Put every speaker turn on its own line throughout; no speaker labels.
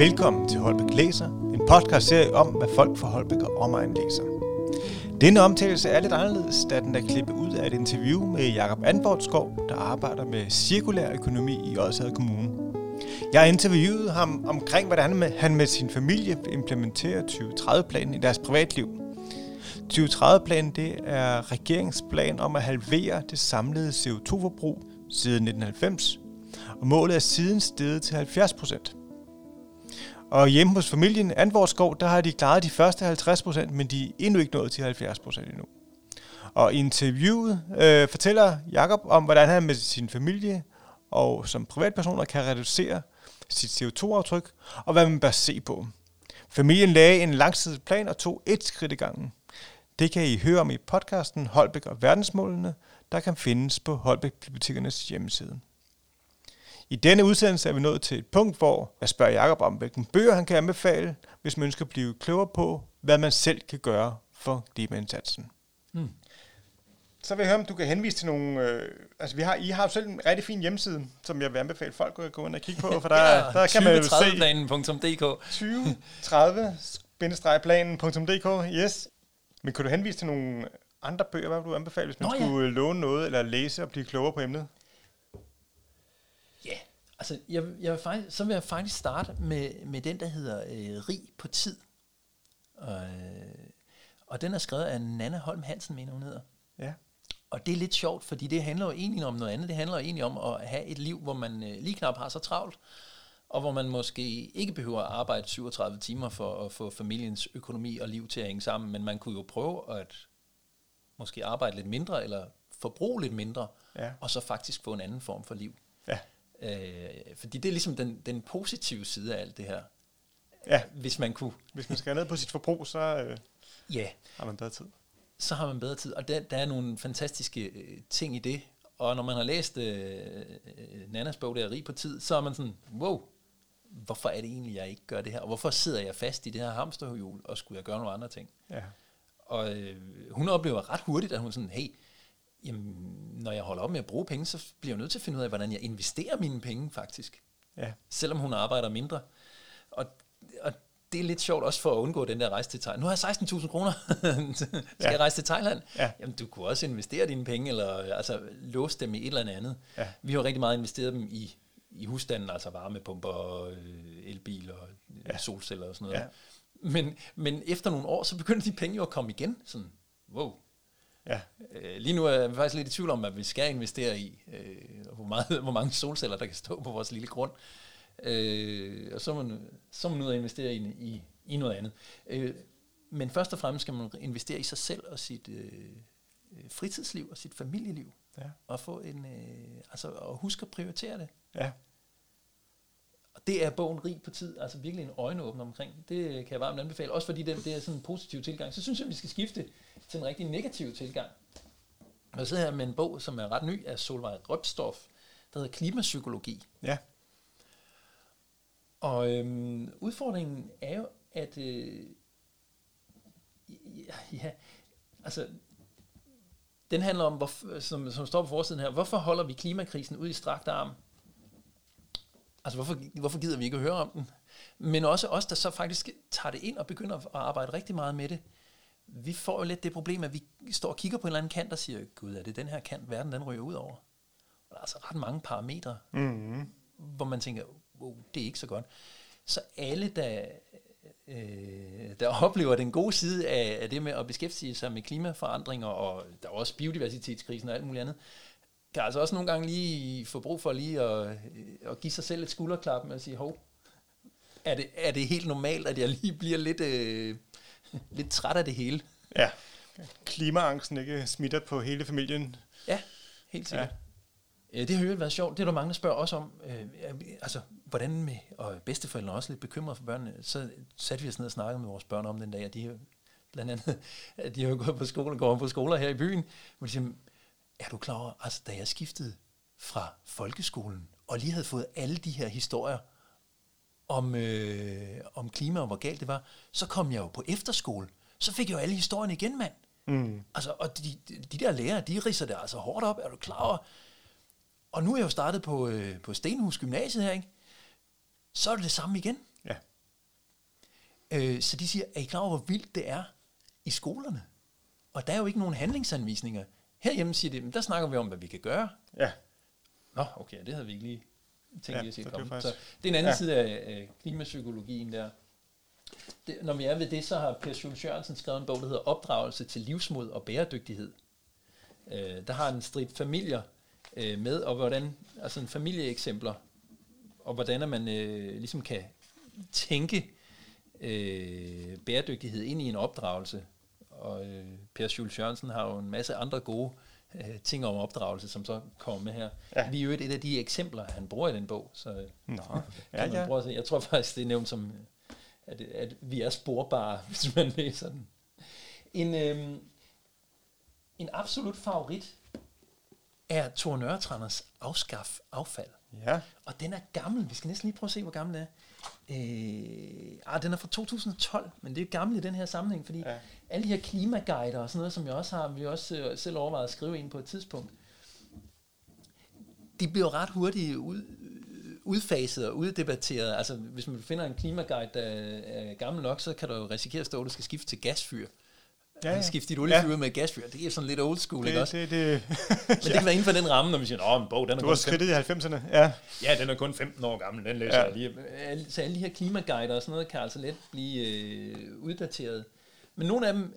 Velkommen til Holbæk Læser, en podcast-serie om, hvad folk fra Holbæk og omegn læser. Denne omtalelse er lidt anderledes, da den er klippet ud af et interview med Jakob Anbortskov, der arbejder med cirkulær økonomi i Odsherred Kommune. Jeg har interviewet ham omkring, hvordan han med sin familie implementerer 2030-planen i deres privatliv. 2030-planen det er regeringsplan om at halvere det samlede CO2-forbrug siden 1990, og målet er siden steget til 70 procent. Og hjemme hos familien Anvorskov, der har de klaret de første 50 procent, men de er endnu ikke nået til 70 procent endnu. Og i interviewet øh, fortæller Jakob om, hvordan han med sin familie og som privatpersoner kan reducere sit CO2-aftryk, og hvad man bør se på. Familien lagde en langsigtet plan og tog et skridt i gangen. Det kan I høre om i podcasten Holbæk og verdensmålene, der kan findes på Holbæk Bibliotekernes hjemmeside. I denne udsendelse er vi nået til et punkt, hvor jeg spørger Jakob om, hvilken bøger han kan anbefale, hvis man ønsker at blive klogere på, hvad man selv kan gøre for klimaindsatsen. Hmm. Så vil jeg høre, om du kan henvise til nogle... Øh, altså, vi har, I har jo selv en rigtig fin hjemmeside, som jeg vil anbefale folk at gå ind og kigge på, for der, ja, der kan man jo se...
2030-planen.dk
2030-planen.dk, yes. Men kan du henvise til nogle andre bøger, hvad vil du anbefale, hvis man Nå, skulle ja. låne noget, eller læse og blive klogere på emnet?
Altså jeg, jeg vil faktisk, så vil jeg faktisk starte med, med den, der hedder øh, Rig på tid. Og, øh, og den er skrevet af Nanne Holm Hansen, mener hun hedder. Ja. Og det er lidt sjovt, fordi det handler jo egentlig om noget andet. Det handler jo egentlig om at have et liv, hvor man øh, lige knap har så travlt, og hvor man måske ikke behøver at arbejde 37 timer for at få familiens økonomi og liv til at hænge sammen, men man kunne jo prøve at måske arbejde lidt mindre, eller forbruge lidt mindre, ja. og så faktisk få en anden form for liv. Øh, fordi det er ligesom den, den positive side af alt det her.
Ja. Hvis man kunne. Hvis man skal ned på sit forbrug, så øh,
ja.
har man bedre tid.
Så har man bedre tid, og der, der er nogle fantastiske øh, ting i det. Og når man har læst øh, øh Nannas bog, der er rig på tid, så er man sådan, wow, hvorfor er det egentlig, jeg ikke gør det her? Og hvorfor sidder jeg fast i det her hamsterhjul, og skulle jeg gøre nogle andre ting? Ja. Og øh, hun oplever ret hurtigt, at hun sådan, hey, jamen, når jeg holder op med at bruge penge, så bliver jeg nødt til at finde ud af, hvordan jeg investerer mine penge faktisk. Ja. Selvom hun arbejder mindre. Og, og det er lidt sjovt også for at undgå den der rejse til Thailand. Nu har jeg 16.000 kroner. Skal ja. jeg rejse til Thailand? Ja. Jamen, du kunne også investere dine penge, eller altså låse dem i et eller andet. Ja. Vi har rigtig meget investeret dem i, i husstanden, altså varmepumper, øh, elbiler, ja. solceller og sådan noget. Ja. Men, men efter nogle år, så begynder de penge jo at komme igen. Sådan, wow, Ja. Øh, lige nu er jeg faktisk lidt i tvivl om, at vi skal investere i, øh, hvor, meget, hvor mange solceller, der kan stå på vores lille grund. Øh, og så må, man, så må man ud at investere i, i, i noget andet. Øh, men først og fremmest skal man investere i sig selv og sit øh, fritidsliv og sit familieliv. Ja. Og få en, øh, altså, og huske at prioritere det. Ja. Det er bogen rig på tid, altså virkelig en øjenåbner omkring. Det kan jeg varmt anbefale, også fordi det, det er sådan en positiv tilgang. Så synes jeg, at vi skal skifte til en rigtig negativ tilgang. Så sidder jeg med en bog, som er ret ny af Solvej Røbstof, der hedder Klimapsykologi. Ja. Og øhm, udfordringen er jo, at øh, ja, ja, altså den handler om, hvor, som, som står på forsiden her, hvorfor holder vi klimakrisen ud i strakt arm? Altså, hvorfor, hvorfor gider vi ikke at høre om den? Men også os, der så faktisk tager det ind og begynder at arbejde rigtig meget med det. Vi får jo lidt det problem, at vi står og kigger på en eller anden kant og siger, gud, er det den her kant, verden den ryger ud over? Og der er altså ret mange parametre, mm-hmm. hvor man tænker, wow, det er ikke så godt. Så alle, der, øh, der oplever den gode side af, af det med at beskæftige sig med klimaforandringer, og der er også biodiversitetskrisen og alt muligt andet, kan altså også nogle gange lige få brug for lige at, at give sig selv et skulderklap med at sige, hov, er det, er det helt normalt, at jeg lige bliver lidt, øh, lidt træt af det hele?
Ja, klimaangsten ikke smitter på hele familien.
Ja, helt sikkert. Ja. Det har jo været sjovt. Det er der mange, der spørger også om. Øh, altså, hvordan med, og bedsteforældrene er også lidt bekymrede for børnene. Så satte vi os ned og snakkede med vores børn om den dag, og de har blandt andet, de har jo gået på skole, går på skoler her i byen, hvor de siger, er du klar over, altså da jeg skiftede fra folkeskolen, og lige havde fået alle de her historier om, øh, om klima og hvor galt det var, så kom jeg jo på efterskole. Så fik jeg jo alle historierne igen, mand. Mm. Altså, og de, de der lærere, de riser det altså hårdt op, er du klar over? Og nu er jeg jo startet på, øh, på Stenhus Gymnasiet her, ikke? Så er det det samme igen. Ja. Øh, så de siger, er I klar over, hvor vildt det er i skolerne? Og der er jo ikke nogen handlingsanvisninger. Herhjemme siger de, men der snakker vi om, hvad vi kan gøre.
Ja.
Nå, okay, det havde vi ikke lige tænkt
Ja,
at se
så det er
komme.
faktisk-
Så det er en anden
ja.
side af, af klimapsykologien der. Det, når vi er ved det, så har Per Schultz Jørgensen skrevet en bog, der hedder Opdragelse til livsmod og bæredygtighed. Øh, der har en stridt familier øh, med, og hvordan, altså en familieeksempler, og hvordan man øh, ligesom kan tænke øh, bæredygtighed ind i en opdragelse. Og øh, Per Schultz Jørgensen har jo en masse andre gode øh, ting om opdragelse, som så kommer med her.
Ja.
Vi er jo et, et af de eksempler, han bruger i den bog, så øh,
Nå, ja, ja.
se. Jeg tror faktisk, det er nævnt som, øh, at, at vi er sporbare, hvis man læser den. En, øh, en absolut favorit er Thor Nørretranders Afskaf affald.
Ja,
Og den er gammel. Vi skal næsten lige prøve at se, hvor gammel den er. Øh, ah, den er fra 2012, men det er gammel i den her sammenhæng, fordi
Ja.
alle de her klimaguider og sådan noget, som jeg også har, vi også øh, selv overvejet at skrive ind på et tidspunkt, de bliver ret hurtigt ud, udfaset og uddebatteret. Altså, hvis man finder en klimaguide, der er gammel nok, så kan du jo risikere at stå, at du skal skifte til gasfyr.
Ja,
Ja,
ja.
ja. Skifte dit oliefyr
Ja.
ja. med et gasfyr. Det er sådan lidt old school, ikke
det,
også?
det, det,
Men det kan være inden for den ramme, når vi siger, at en bog, den er
du
kun
har
15
skridtet i 90'erne. Ja,
Ja, den er kun 15 år gammel, den læser
Ja.
ja. jeg lige. Så alle de her klimaguider og sådan noget kan altså let blive øh, uddateret. Men nogle af dem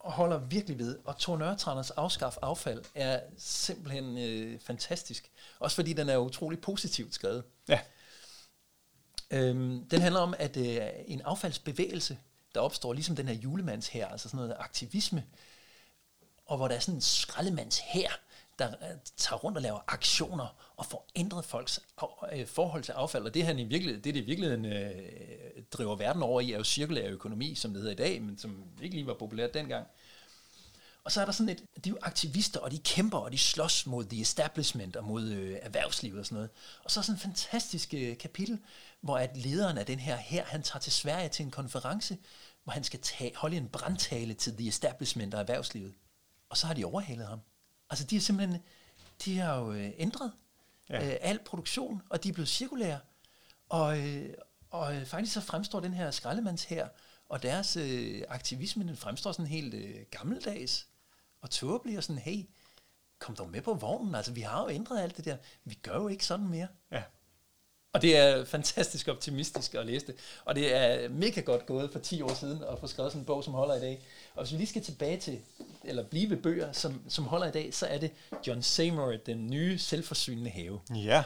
holder virkelig ved, og Thor Nørretranders afskaf affald er simpelthen øh, fantastisk. Også fordi den er utrolig positivt skrevet.
ja,
Øhm, den handler om, at øh, en affaldsbevægelse, der opstår ligesom den her julemands her, altså sådan noget aktivisme, og hvor der er sådan en skraldemands her, der øh, tager rundt og laver aktioner og får ændret folks øh, forhold til affald. Og det, han i virkeligheden, det, det i virkeligheden øh, driver verden over i, er jo cirkulær økonomi, som det hedder i dag, men som ikke lige var populært dengang. Og så er der sådan et, de er jo aktivister, og de kæmper, og de slås mod the establishment og mod øh, erhvervslivet og sådan noget. Og så er sådan en fantastisk øh, kapitel, hvor at lederen af den her her, han tager til Sverige til en konference, hvor han skal tage, holde en brandtale til the establishment og erhvervslivet. Og så har de overhalet ham. Altså de har simpelthen, de har jo øh, ændret ja. øh, al produktion, og de er blevet cirkulære. Og, øh, og øh, faktisk så fremstår den her skraldemands her, og deres øh, aktivisme, den fremstår sådan helt øh, gammeldags og tåbelig, og sådan, hey, kom dog med på vognen, altså vi har jo ændret alt det der, vi gør jo ikke sådan mere.
ja.
Og det er fantastisk optimistisk at læse det. Og det er mega godt gået for 10 år siden at få skrevet sådan en bog, som holder i dag. Og hvis vi lige skal tilbage til, eller blive ved bøger, som, som holder i dag, så er det John Seymour, Den nye selvforsynende have.
Ja,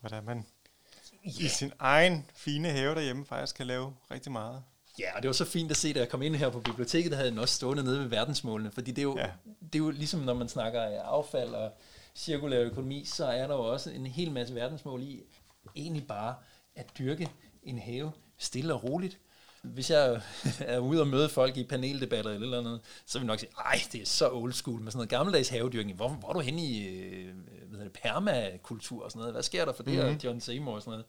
hvordan man i sin egen fine have derhjemme faktisk kan lave rigtig meget.
Ja, og det var så fint at se, da jeg kom ind her på biblioteket, der havde den også stående nede ved verdensmålene, fordi det er jo,
Ja.
det er jo ligesom, når man snakker affald og cirkulær økonomi, så er der jo også en hel masse verdensmål i, egentlig bare at dyrke en have stille og roligt. Hvis jeg er ude og møde folk i paneldebatter eller eller andet, så vil jeg nok sige, ej, det er så old school med sådan noget gammeldags havedyrkning. Hvor, hvor er du henne i øh, hvad hedder det, permakultur og sådan noget? Hvad sker der for det
Mhm.
her, John Seymour og sådan noget?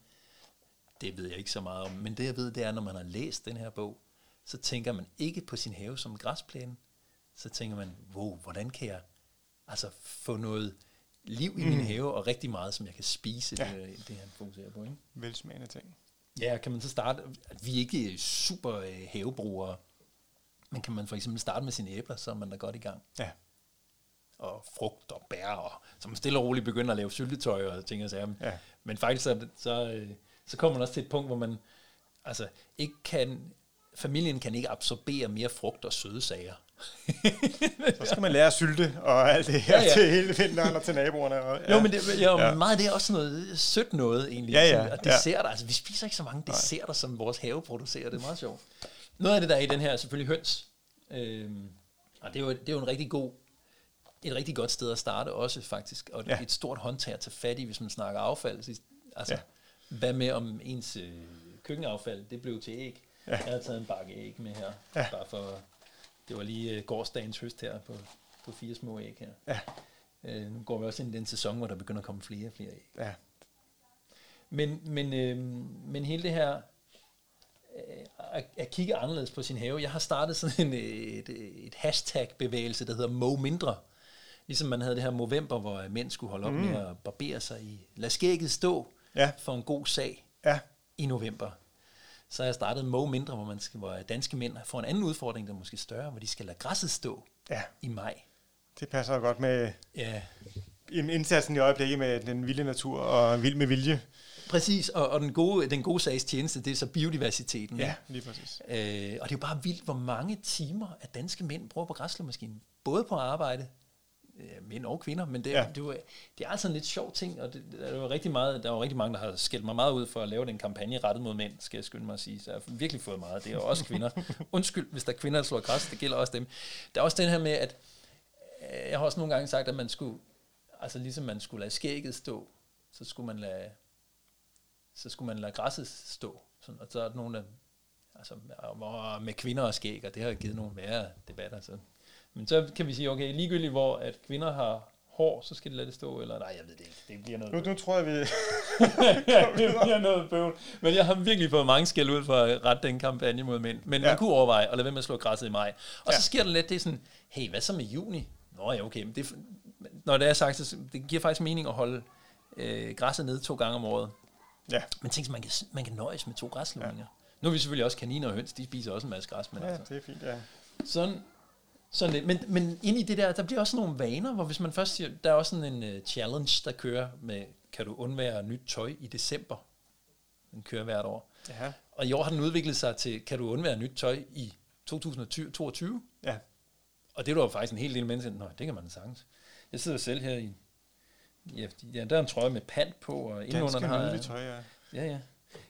Det ved jeg ikke så meget om, men det jeg ved, det er, når man har læst den her bog, så tænker man ikke på sin have som en græsplæne. Så tænker man, wow, hvordan kan jeg altså få noget liv i min have, og rigtig meget, som jeg kan spise,
Ja.
det, det han fokuserer på. Ikke?
Velsmagende ting.
Ja, kan man så starte, at vi er ikke super øh, havebrugere, men kan man for eksempel starte med sine æbler, så er man da godt i gang.
Ja,
Og frugt og bær, og så man stille og roligt begynder at lave syltetøj og ting og sager.
Ja.
Men faktisk så, så, øh, så kommer man også til et punkt, hvor man altså ikke kan, familien kan ikke absorbere mere frugt og søde sager.
så skal man lære at sylte og alt det her ja,
Ja,
ja.
ja.
til hele vinteren og til naboerne. Og, ja.
Jo, men det, jo,
Ja.
ja. meget det er også noget sødt noget, egentlig.
Ja, ja,
Og
ja.
desserter, altså vi spiser ikke så mange desserter, som vores have producerer. Det er meget sjovt. Noget af det, der er i den her, er selvfølgelig høns. Øhm, og det er, jo, det er jo en rigtig god, et rigtig godt sted at starte også, faktisk. Og
Ja.
ja. et stort håndtag at tage fat i, hvis man snakker affald. Så- Altså,
Ja.
Hvad med om ens øh, køkkenaffald, det blev til æg.
Ja.
Jeg har taget en bakke æg med her,
Ja.
ja. bare for, det var lige øh, gårdsdagens høst her på, på fire små æg her.
Ja.
Øh, nu går vi også ind i den sæson, hvor der begynder at komme flere og flere æg.
Ja.
Men, men, øh, men hele det her øh, at, at kigge anderledes på sin have. Jeg har startet sådan en, et, et hashtag-bevægelse, der hedder Mo Mindre. Ligesom man havde det her Movember, hvor mænd skulle holde op mm. med at barbere sig i. Lad skægget stå
Ja.
for en god sag
Ja.
i november. så har jeg startet Mo Mindre, hvor, man skal, hvor danske mænd får en anden udfordring, der er måske større, hvor de skal lade græsset stå
Ja,
i maj.
det passer jo godt med
Ja,
indsatsen i øjeblikket med den vilde natur og vild med vilje.
præcis. Og, og den, gode, den gode sags tjeneste, det er så biodiversiteten. ikke?
lige præcis.
Øh, og det er jo bare vildt, hvor mange timer at danske mænd bruger på græsslåmaskinen. Både på arbejde, mænd og kvinder, men det,
Ja.
det, var, det er altså en lidt sjov ting, og det, der, var rigtig meget, der var rigtig mange, der har skældt mig meget ud for at lave den kampagne rettet mod mænd, skal jeg skynde mig at sige. Så jeg har virkelig fået meget. Det er også kvinder. Undskyld, hvis der er kvinder, der slår græs, det gælder også dem. Der er også den her med, at øh, jeg har også nogle gange sagt, at man skulle, altså ligesom man skulle lade skægget stå, så skulle man lade, så skulle man lade græsset stå. Sådan, og så er der nogle, der, altså med kvinder og skæg, og det har givet nogle værre debatter. Så. Men så kan vi sige, okay, ligegyldigt hvor at kvinder har hår, så skal de lade det stå, eller nej, jeg ved det ikke, det bliver noget
Nu, nu tror jeg, vi...
ja, det bliver noget bøvl. Men jeg har virkelig fået mange skæld ud for at rette den kampagne mod mænd. Men ja. Man kunne overveje at lade være med at slå græsset i maj. Og ja. Så sker der lidt, det sådan, hey, hvad så med juni? Nå ja, okay, men det, når det er sagt, så det giver faktisk mening at holde øh, græsset nede to gange om året.
Ja,
Men tænk, man kan, man kan nøjes med to græsslåninger. Ja. Nu er vi selvfølgelig også kaniner og høns, de spiser også en masse græs. Men
ja
altså,
det er fint, ja.
sådan, sådan lidt. Men, men ind i det der, der bliver også nogle vaner, hvor hvis man først siger, der er også sådan en uh, challenge, der kører med, kan du undvære nyt tøj i december? Den kører hvert år.
Ja,
Og i år har den udviklet sig til, kan du undvære nyt tøj i 2022?
ja.
Og det er der jo faktisk en hel del mennesker, nej, det kan man sagtens. Jeg sidder selv her i, ja, der er en trøje med pant på, og indenunder har jeg-
tøj, ja.
Ja, ja.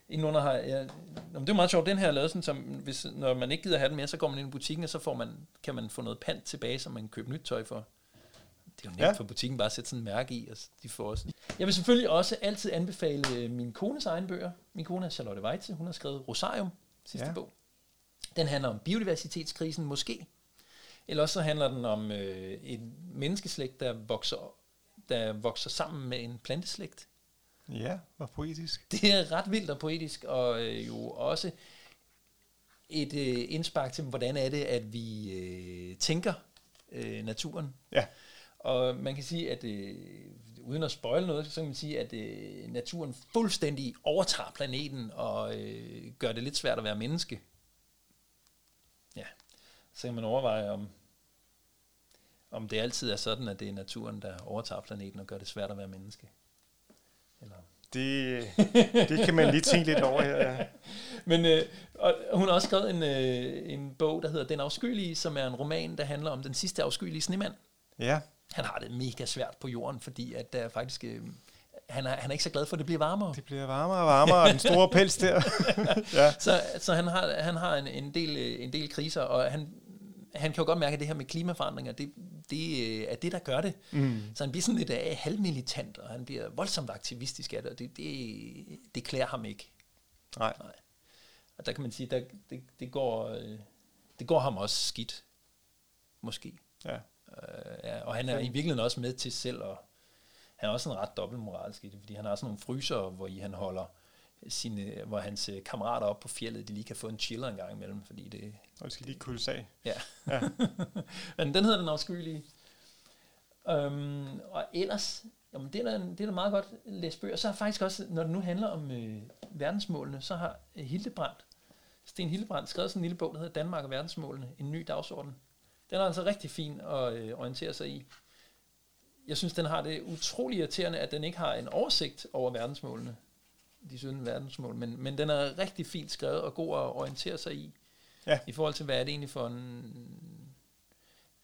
Indenunder har jeg... Nå, det er meget sjovt, den her er lavet sådan, som hvis, når man ikke gider have den mere, så går man ind i butikken, og så får man, kan man få noget pant tilbage, som man kan købe nyt tøj for. Det er jo nemt
Ja.
for butikken bare at sætte sådan en mærke i, og de får også. Jeg vil selvfølgelig også altid anbefale øh, min kones egen bøger. Min kone er Charlotte Weitze, hun har skrevet Rosarium, sidste
ja.
bog. Den handler om biodiversitetskrisen måske. Eller også så handler den om øh, en menneskeslægt, der vokser, der vokser sammen med en planteslægt.
Ja, hvor poetisk.
Det er ret vildt og poetisk, og øh, jo også et øh, indspark til, hvordan er det, at vi øh, tænker øh, naturen.
Ja.
Og man kan sige, at øh, uden at spoil noget, så kan man sige, at øh, naturen fuldstændig overtager planeten og øh, gør det lidt svært at være menneske. Ja, så kan man overveje, om, om det altid er sådan, at det er naturen, der overtager planeten og gør det svært at være menneske. Eller
Det, det kan man lige tænke lidt over her. Ja.
Men øh, og hun har også skrevet en, øh, en bog, der hedder Den afskyelige, som er en roman, der handler om den sidste afskyelige snemand.
ja,
Han har det mega svært på jorden, fordi at der faktisk, øh, han, er, han er ikke så glad for, at det bliver varmere.
det bliver varmere og varmere, og den store pels der. ja.
Så, så han har, han har en, en, del, øh, en del kriser, og han, han kan jo godt mærke, at det her med klimaforandringer, det, det øh, er det, der gør det.
Mm.
Så han bliver sådan lidt øh, halvmilitant, og han bliver voldsomt aktivistisk af det, og det, det, det klæder ham ikke.
Nej.
Nej. Og der kan man sige, der, det, det, går, øh, det går ham også skidt. Måske.
Ja.
Øh, ja, og han er i virkeligheden også med til selv, og han er også en ret dobbeltmoralsk i det, fordi han har sådan nogle fryser, hvor i han holder sine, hvor hans øh, kammerater op på fjellet, de lige kan få en chiller en gang imellem, fordi det,
Og det skal lige kuldes af.
ja.
Ja.
Men den hedder den afskyelige. Øhm, og ellers, jamen det er, da, det er da meget godt at læse bøger. Så har faktisk også, når det nu handler om øh, verdensmålene, så har øh, Hildebrandt, Sten Hildebrandt, skrevet sådan en lille bog, der hedder Danmark og verdensmålene, en ny dagsorden. Den er altså rigtig fin at øh, orientere sig i. Jeg synes, den har det utrolig irriterende, at den ikke har en oversigt over verdensmålene, de 17 verdensmål, men, men den er rigtig fint skrevet og god at orientere sig i,
Ja.
i forhold til, hvad er det egentlig for en,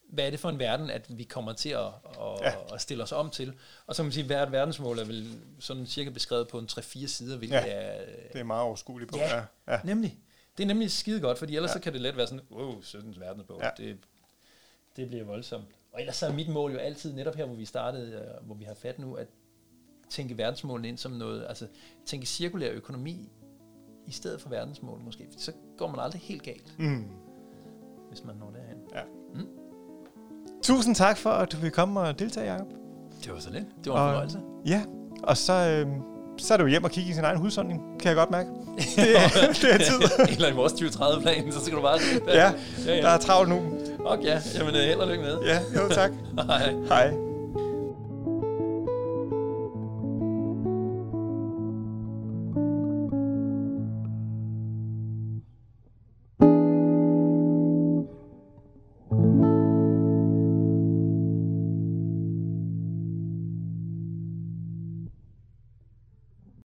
hvad er det for en verden, at vi kommer til at, at,
Ja.
at stille os om til. Og så kan man sige, at hvert verdensmål er vel sådan cirka beskrevet på en 3-4 sider, hvilket
Ja,
er...
Det er meget overskueligt på.
Ja.
Ja.
Nemlig. Det er nemlig skide godt, fordi ellers Ja. så kan det let være sådan, wow, 17 verdensmål.
Ja.
Ja. Det, det bliver voldsomt. Og ellers så er mit mål jo altid, netop her, hvor vi startede, øh, hvor vi har fat nu, at tænke verdensmålene ind som noget, altså tænke cirkulær økonomi i stedet for verdensmål måske. Så går man aldrig helt galt,
Mm.
hvis man når derhen.
Tusind tak for, at du vil komme og deltage, Jacob.
Det var så lidt. Det var en
Og-
fornøjelse.
Ja, og så, øh, så er du hjem og kigge i sin egen husholdning, kan jeg godt mærke. Det, det er tid.
Eller i vores 2030-plan, så skal du bare...
Ja,
ja,
der
ja.
er travlt nu.
Okay, ja. Jamen, øh, held og lykke med.
Ja, jo tak.
Hej.
Hej.